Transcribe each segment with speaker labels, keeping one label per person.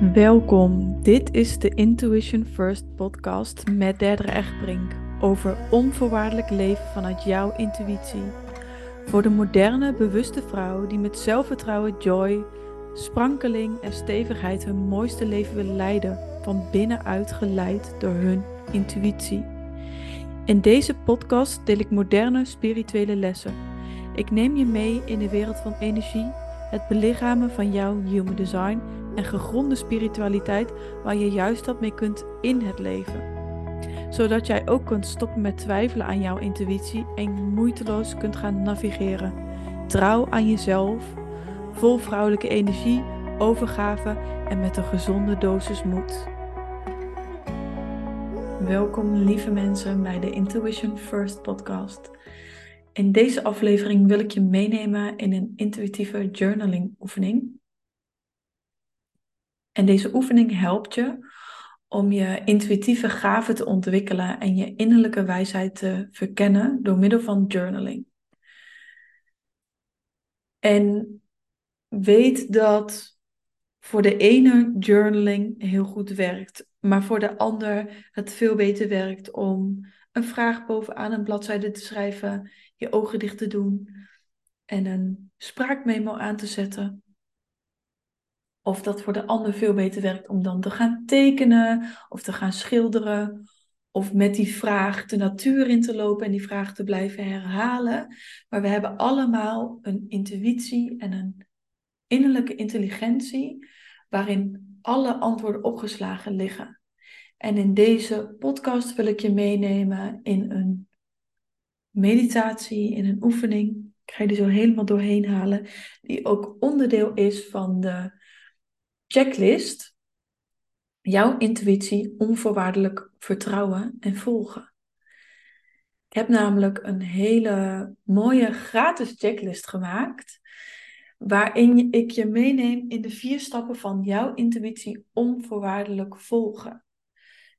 Speaker 1: Welkom, dit is de Intuition First podcast met Derdere Echtbrink over onvoorwaardelijk leven vanuit jouw intuïtie. Voor de moderne, bewuste vrouw die met zelfvertrouwen, joy, sprankeling en stevigheid hun mooiste leven wil leiden, van binnenuit geleid door hun intuïtie. In deze podcast deel ik moderne spirituele lessen. Ik neem je mee in de wereld van energie, het belichamen van jouw human design en gegronde spiritualiteit waar je juist wat mee kunt in het leven. Zodat jij ook kunt stoppen met twijfelen aan jouw intuïtie en moeiteloos kunt gaan navigeren. Trouw aan jezelf, vol vrouwelijke energie, overgave en met een gezonde dosis moed. Welkom lieve mensen bij de Intuition First podcast. In deze aflevering wil ik je meenemen in een intuïtieve journaling oefening en deze oefening helpt je om je intuïtieve gaven te ontwikkelen en je innerlijke wijsheid te verkennen door middel van journaling. En weet dat voor de ene journaling heel goed werkt, maar voor de ander het veel beter werkt om een vraag bovenaan een bladzijde te schrijven, je ogen dicht te doen en een spraakmemo aan te zetten of dat voor de ander veel beter werkt om dan te gaan tekenen of te gaan schilderen. Of met die vraag de natuur in te lopen en die vraag te blijven herhalen. Maar we hebben allemaal een intuïtie en een innerlijke intelligentie waarin alle antwoorden opgeslagen liggen. En in deze podcast wil ik je meenemen in een meditatie, in een oefening. Ik ga je er zo helemaal doorheen halen, die ook onderdeel is van de checklist jouw intuïtie onvoorwaardelijk vertrouwen en volgen. Ik heb namelijk een hele mooie gratis checklist gemaakt. Waarin ik je meeneem in de vier stappen van jouw intuïtie onvoorwaardelijk volgen.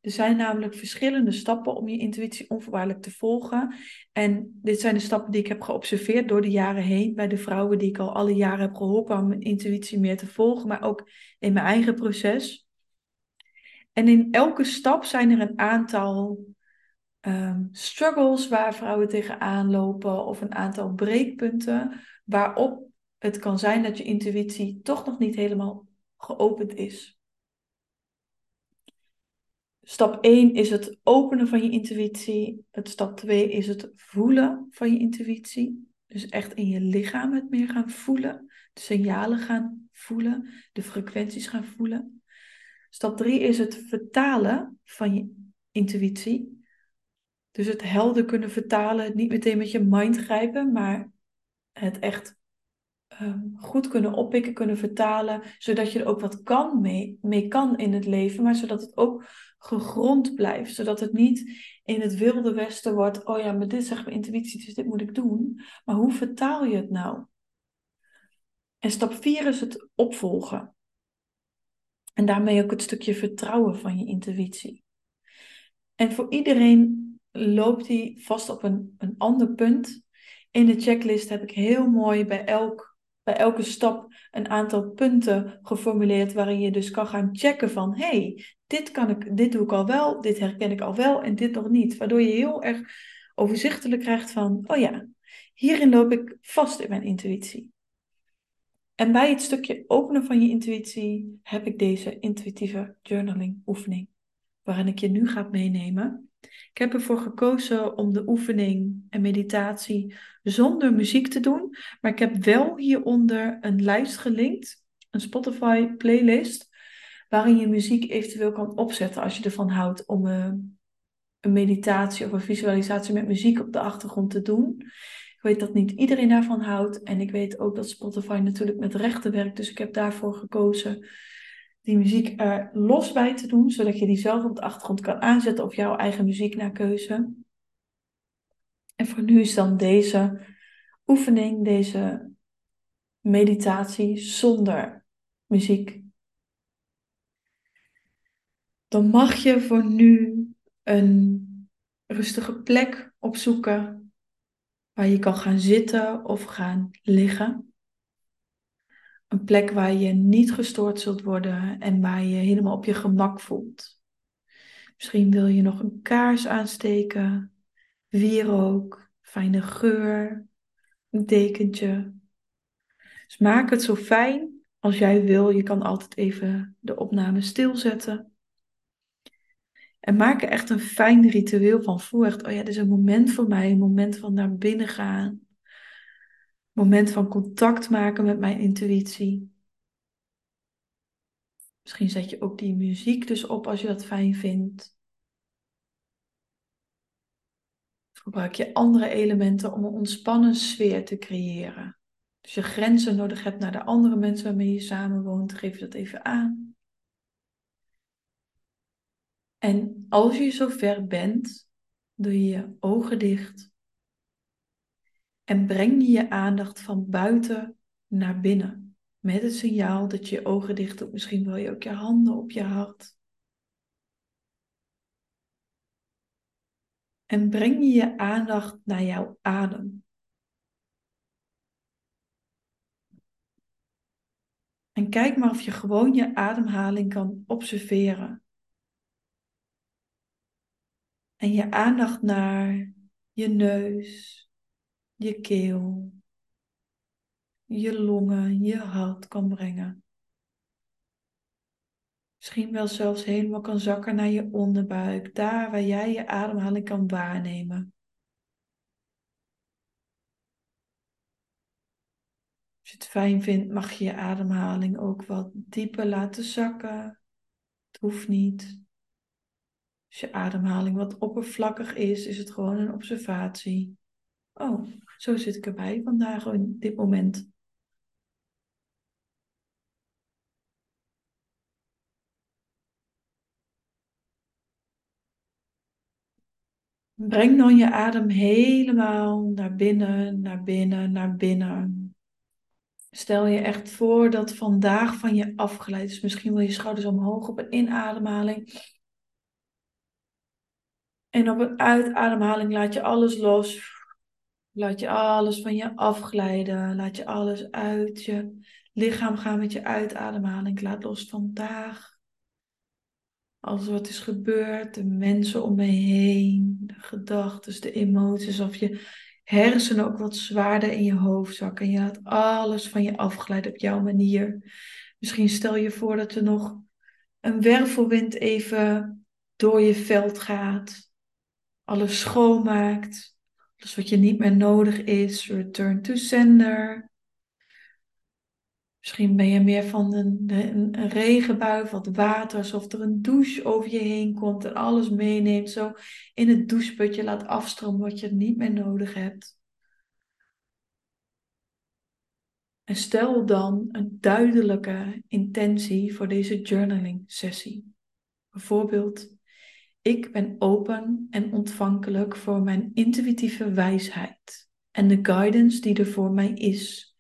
Speaker 1: Er zijn namelijk verschillende stappen om je intuïtie onvoorwaardelijk te volgen. En dit zijn de stappen die ik heb geobserveerd door de jaren heen bij de vrouwen die ik al alle jaren heb geholpen om mijn intuïtie meer te volgen, maar ook in mijn eigen proces. En in elke stap zijn er een aantal ehm, struggles waar vrouwen tegenaan lopen of een aantal breekpunten waarop het kan zijn dat je intuïtie toch nog niet helemaal geopend is. Stap 1 is het openen van je intuïtie. Stap 2 is het voelen van je intuïtie. Dus echt in je lichaam het meer gaan voelen. De signalen gaan voelen. De frequenties gaan voelen. Stap 3 is het vertalen van je intuïtie. Dus het helder kunnen vertalen. Niet meteen met je mind grijpen, maar het echt um, goed kunnen oppikken, kunnen vertalen. Zodat je er ook wat kan mee, mee kan in het leven. Maar zodat het ook gegrond blijft. Zodat het niet in het wilde westen wordt, oh ja, maar dit zegt mijn intuïtie, dus dit moet ik doen. Maar hoe vertaal je het nou? En stap 4 is het opvolgen. En daarmee ook het stukje vertrouwen van je intuïtie. En voor iedereen loopt die vast op een, een ander punt. In de checklist heb ik heel mooi bij, elk, bij elke stap een aantal punten geformuleerd waarin je dus kan gaan checken van hey, dit, kan ik, dit doe ik al wel, dit herken ik al wel en dit nog niet. Waardoor je heel erg overzichtelijk krijgt van, oh ja, hierin loop ik vast in mijn intuïtie. En bij het stukje openen van je intuïtie heb ik deze intuïtieve journaling oefening, waarin ik je nu ga meenemen. Ik heb ervoor gekozen om de oefening en meditatie zonder muziek te doen, maar ik heb wel hieronder een lijst gelinkt, een Spotify playlist, waarin je muziek eventueel kan opzetten als je ervan houdt om een, een meditatie of een visualisatie met muziek op de achtergrond te doen. Ik weet dat niet iedereen daarvan houdt en ik weet ook dat Spotify natuurlijk met rechten werkt, dus ik heb daarvoor gekozen die muziek er los bij te doen, zodat je die zelf op de achtergrond kan aanzetten of jouw eigen muziek naar keuze. En voor nu is dan deze oefening, deze meditatie zonder muziek dan mag je voor nu een rustige plek opzoeken waar je kan gaan zitten of gaan liggen. Een plek waar je niet gestoord zult worden en waar je helemaal op je gemak voelt. Misschien wil je nog een kaars aansteken, wierook, fijne geur, een dekentje. Dus maak het zo fijn als jij wil. Je kan altijd even de opname stilzetten. En maak er echt een fijn ritueel van. Voel echt, oh ja, dit is een moment voor mij, een moment van naar binnen gaan. Moment van contact maken met mijn intuïtie. Misschien zet je ook die muziek dus op als je dat fijn vindt. gebruik je andere elementen om een ontspannen sfeer te creëren. Als je grenzen nodig hebt naar de andere mensen waarmee je samenwoont, geef je dat even aan. En als je zover bent, doe je je ogen dicht en breng je je aandacht van buiten naar binnen. Met het signaal dat je je ogen dicht doet. Misschien wil je ook je handen op je hart. En breng je je aandacht naar jouw adem. En kijk maar of je gewoon je ademhaling kan observeren. En je aandacht naar je neus, je keel, je longen, je hart kan brengen. Misschien wel zelfs helemaal kan zakken naar je onderbuik, daar waar jij je ademhaling kan waarnemen. Als je het fijn vindt, mag je je ademhaling ook wat dieper laten zakken. Het hoeft niet. Als je ademhaling wat oppervlakkig is, is het gewoon een observatie. Oh, zo zit ik erbij vandaag in dit moment. Breng dan je adem helemaal naar binnen, naar binnen, naar binnen. Stel je echt voor dat vandaag van je afgeleid is. Misschien wil je schouders omhoog op een inademhaling. En op een uitademhaling laat je alles los. Laat je alles van je afglijden. Laat je alles uit je lichaam gaan met je uitademhaling. Laat los vandaag. Alles wat is gebeurd, de mensen om me heen, de gedachten, de emoties, of je hersenen ook wat zwaarder in je hoofd zakken. En je laat alles van je afglijden op jouw manier. Misschien stel je voor dat er nog een wervelwind even door je veld gaat. Alles schoonmaakt. Alles wat je niet meer nodig is. Return to sender. Misschien ben je meer van een, een, een, regenbui, wat water, alsof er een douche over je heen komt en alles meeneemt. Zo in het doucheputje laat afstromen wat je niet meer nodig hebt. En stel dan een duidelijke intentie voor deze journaling sessie. Bijvoorbeeld, ik ben open en ontvankelijk voor mijn intuïtieve wijsheid en de guidance die er voor mij is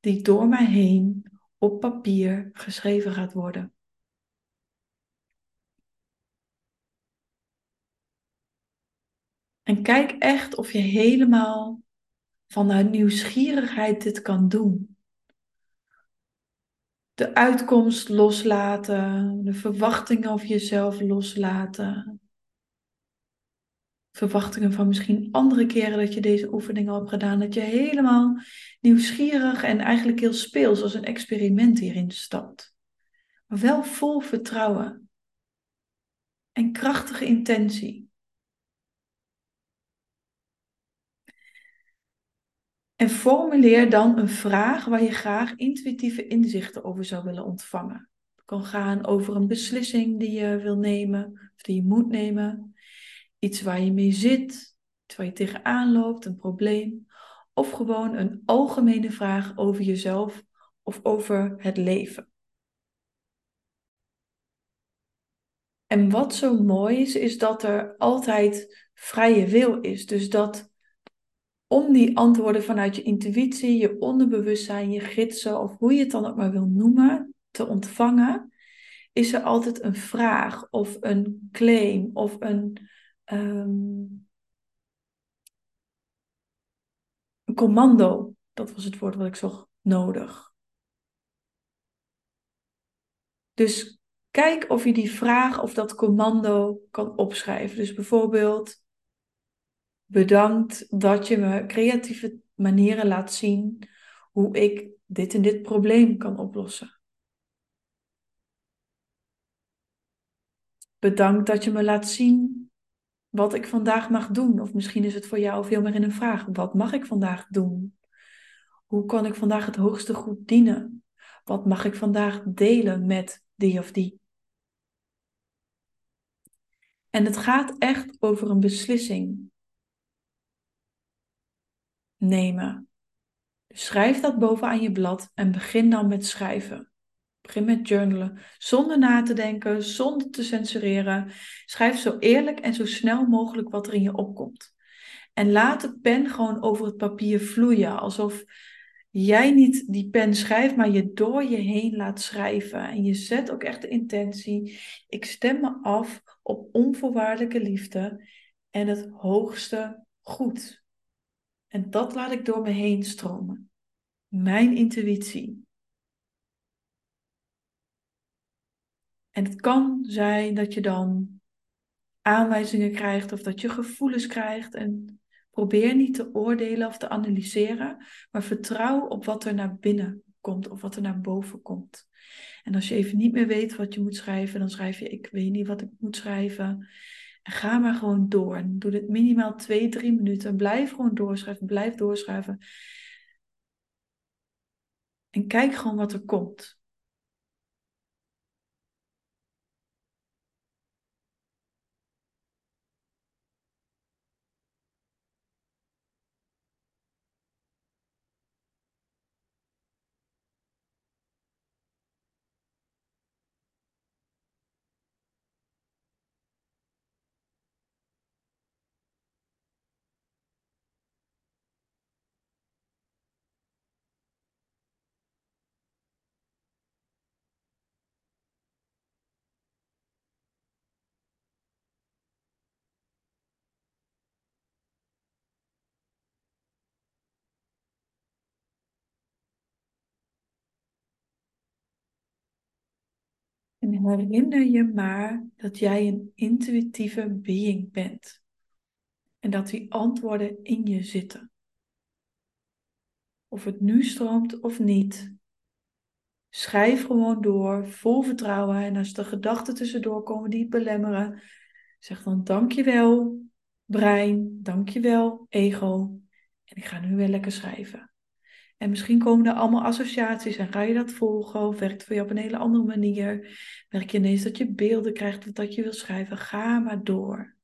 Speaker 1: die door mij heen op papier geschreven gaat worden. En kijk echt of je helemaal vanuit nieuwsgierigheid dit kan doen. De uitkomst loslaten, de verwachtingen over jezelf loslaten verwachtingen van misschien andere keren dat je deze oefening al hebt gedaan. Dat je helemaal nieuwsgierig en eigenlijk heel speels als een experiment hierin stapt. Maar wel vol vertrouwen en krachtige intentie. En formuleer dan een vraag waar je graag intuïtieve inzichten over zou willen ontvangen. Het kan gaan over een beslissing die je wil nemen of die je moet nemen iets waar je mee zit, iets waar je tegenaan loopt, een probleem. Of gewoon een algemene vraag over jezelf of over het leven. En wat zo mooi is, is dat er altijd vrije wil is. Dus dat om die antwoorden vanuit je intuïtie, je onderbewustzijn, je gidsen of hoe je het dan ook maar wil noemen, te ontvangen, is er altijd een vraag of een claim of een een commando. Dat was het woord wat ik zocht nodig. Dus kijk of je die vraag of dat commando kan opschrijven. Dus bijvoorbeeld, bedankt dat je me creatieve manieren laat zien hoe ik dit en dit probleem kan oplossen. Bedankt dat je me laat zien wat ik vandaag mag doen. Of misschien is het voor jou veel meer in een vraag. Wat mag ik vandaag doen? Hoe kan ik vandaag het hoogste goed dienen? Wat mag ik vandaag delen met die of die? En het gaat echt over een beslissing nemen. Dus schrijf dat bovenaan je blad en begin dan met schrijven. Begin met journalen, zonder na te denken, zonder te censureren. Schrijf zo eerlijk en zo snel mogelijk wat er in je opkomt. En laat de pen gewoon over het papier vloeien, alsof jij niet die pen schrijft, maar je door je heen laat schrijven. En je zet ook echt de intentie. Ik stem me af op onvoorwaardelijke liefde en het hoogste goed. En dat laat ik door me heen stromen. Mijn intuïtie. En het kan zijn dat je dan aanwijzingen krijgt of dat je gevoelens krijgt. En probeer niet te oordelen of te analyseren, maar vertrouw op wat er naar binnen komt of wat er naar boven komt. En als je even niet meer weet wat je moet schrijven, dan schrijf je: Ik weet niet wat ik moet schrijven. En ga maar gewoon door. En doe dit minimaal twee, drie minuten. Blijf gewoon doorschrijven, blijf doorschrijven. En kijk gewoon wat er komt. En herinner je maar dat jij een intuïtieve being bent. En dat die antwoorden in je zitten. Of het nu stroomt of niet. Schrijf gewoon door, vol vertrouwen. En als er gedachten tussendoor komen die het belemmeren, zeg dan dankjewel, brein, dankjewel, ego. En ik ga nu weer lekker schrijven. En misschien komen er allemaal associaties en ga je dat volgen of werkt voor je op een hele andere manier. Werk je ineens dat je beelden krijgt dat je wil schrijven. Ga maar door.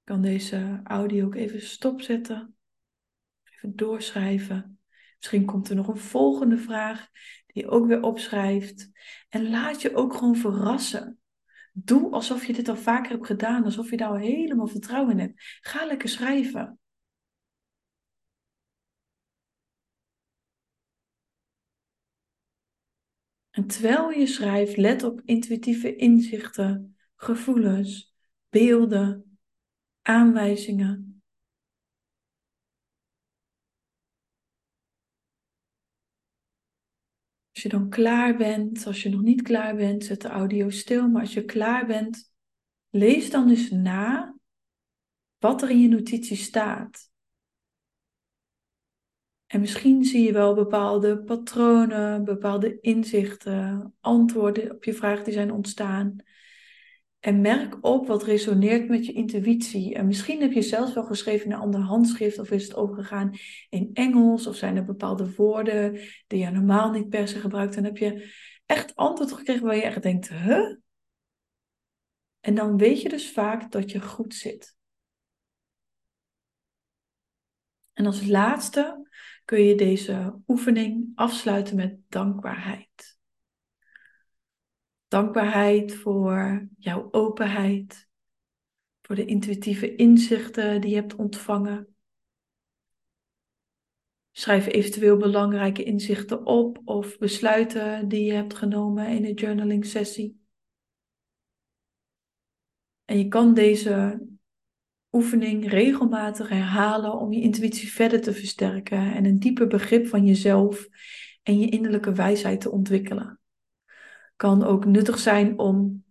Speaker 1: Ik kan deze audio ook even stopzetten. Even doorschrijven. Misschien komt er nog een volgende vraag die je ook weer opschrijft. En laat je ook gewoon verrassen. Doe alsof je dit al vaker hebt gedaan, alsof je daar al helemaal vertrouwen in hebt. Ga lekker schrijven. En terwijl je schrijft, let op intuïtieve inzichten, gevoelens, beelden, aanwijzingen. Als je dan klaar bent, als je nog niet klaar bent, zet de audio stil. Maar als je klaar bent, lees dan eens na wat er in je notitie staat. En misschien zie je wel bepaalde patronen, bepaalde inzichten, antwoorden op je vraag die zijn ontstaan. En merk op wat resoneert met je intuïtie. En misschien heb je zelfs wel geschreven in een ander handschrift, of is het overgegaan in Engels, of zijn er bepaalde woorden die je normaal niet per se gebruikt. En heb je echt antwoord gekregen waar je echt denkt, huh? En dan weet je dus vaak dat je goed zit. En als laatste kun je deze oefening afsluiten met dankbaarheid. Dankbaarheid voor jouw openheid, voor de intuïtieve inzichten die je hebt ontvangen. Schrijf eventueel belangrijke inzichten op of besluiten die je hebt genomen in een journaling sessie. En je kan deze oefening regelmatig herhalen om je intuïtie verder te versterken en een dieper begrip van jezelf en je innerlijke wijsheid te ontwikkelen. Kan ook nuttig zijn om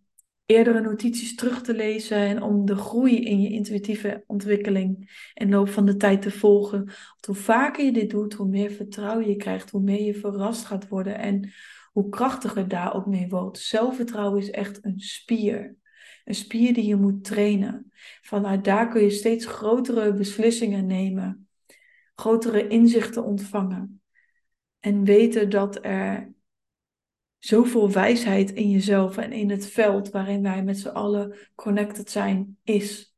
Speaker 1: eerdere notities terug te lezen en om de groei in je intuïtieve ontwikkeling in loop van de tijd te volgen. Want hoe vaker je dit doet, hoe meer vertrouwen je krijgt, hoe meer je verrast gaat worden en hoe krachtiger daar ook mee wordt. Zelfvertrouwen is echt een spier. Een spier die je moet trainen. Vanuit daar kun je steeds grotere beslissingen nemen, grotere inzichten ontvangen. En weten dat er zoveel wijsheid in jezelf en in het veld waarin wij met z'n allen connected zijn, is.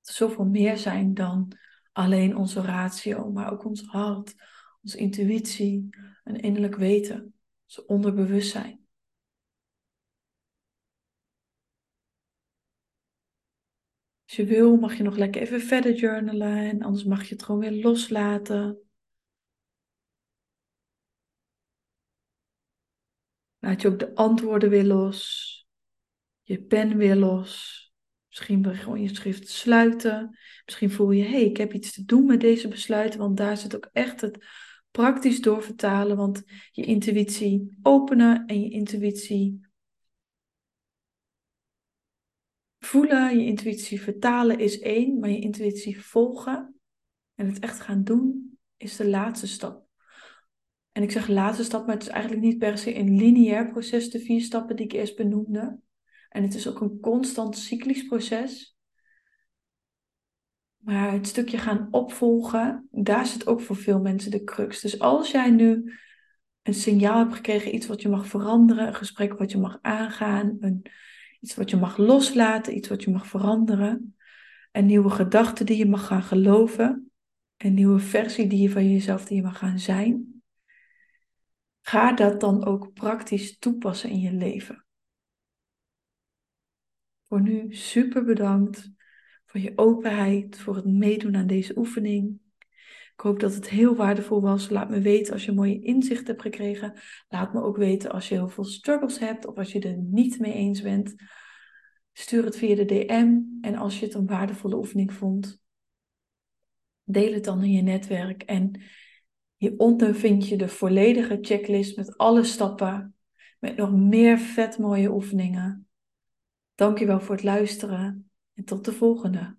Speaker 1: Zoveel meer zijn dan alleen onze ratio, maar ook ons hart, onze intuïtie, een innerlijk weten, ons onderbewustzijn. Als je wil, mag je nog lekker even verder journalen en anders mag je het gewoon weer loslaten. Laat je ook de antwoorden weer los. Je pen weer los. Misschien wil je gewoon je schrift sluiten. Misschien voel je, hé, hey, ik heb iets te doen met deze besluiten. Want daar zit ook echt het praktisch doorvertalen. Want je intuïtie openen en je intuïtie voelen, je intuïtie vertalen is één. Maar je intuïtie volgen en het echt gaan doen is de laatste stap. En ik zeg laatste stap, maar het is eigenlijk niet per se een lineair proces, de vier stappen die ik eerst benoemde. En het is ook een constant cyclisch proces. Maar het stukje gaan opvolgen, daar zit ook voor veel mensen de crux. Dus als jij nu een signaal hebt gekregen, iets wat je mag veranderen, een gesprek wat je mag aangaan, een, iets wat je mag loslaten, iets wat je mag veranderen, een nieuwe gedachte die je mag gaan geloven, een nieuwe versie die je van jezelf die je mag gaan zijn, Ga dat dan ook praktisch toepassen in je leven. Voor nu super bedankt voor je openheid, voor het meedoen aan deze oefening. Ik hoop dat het heel waardevol was. Laat me weten als je mooie inzicht hebt gekregen. Laat me ook weten als je heel veel struggles hebt of als je er niet mee eens bent. Stuur het via de DM en als je het een waardevolle oefening vond, deel het dan in je netwerk. En Hieronder vind je de volledige checklist met alle stappen, met nog meer vet mooie oefeningen. Dankjewel voor het luisteren en tot de volgende.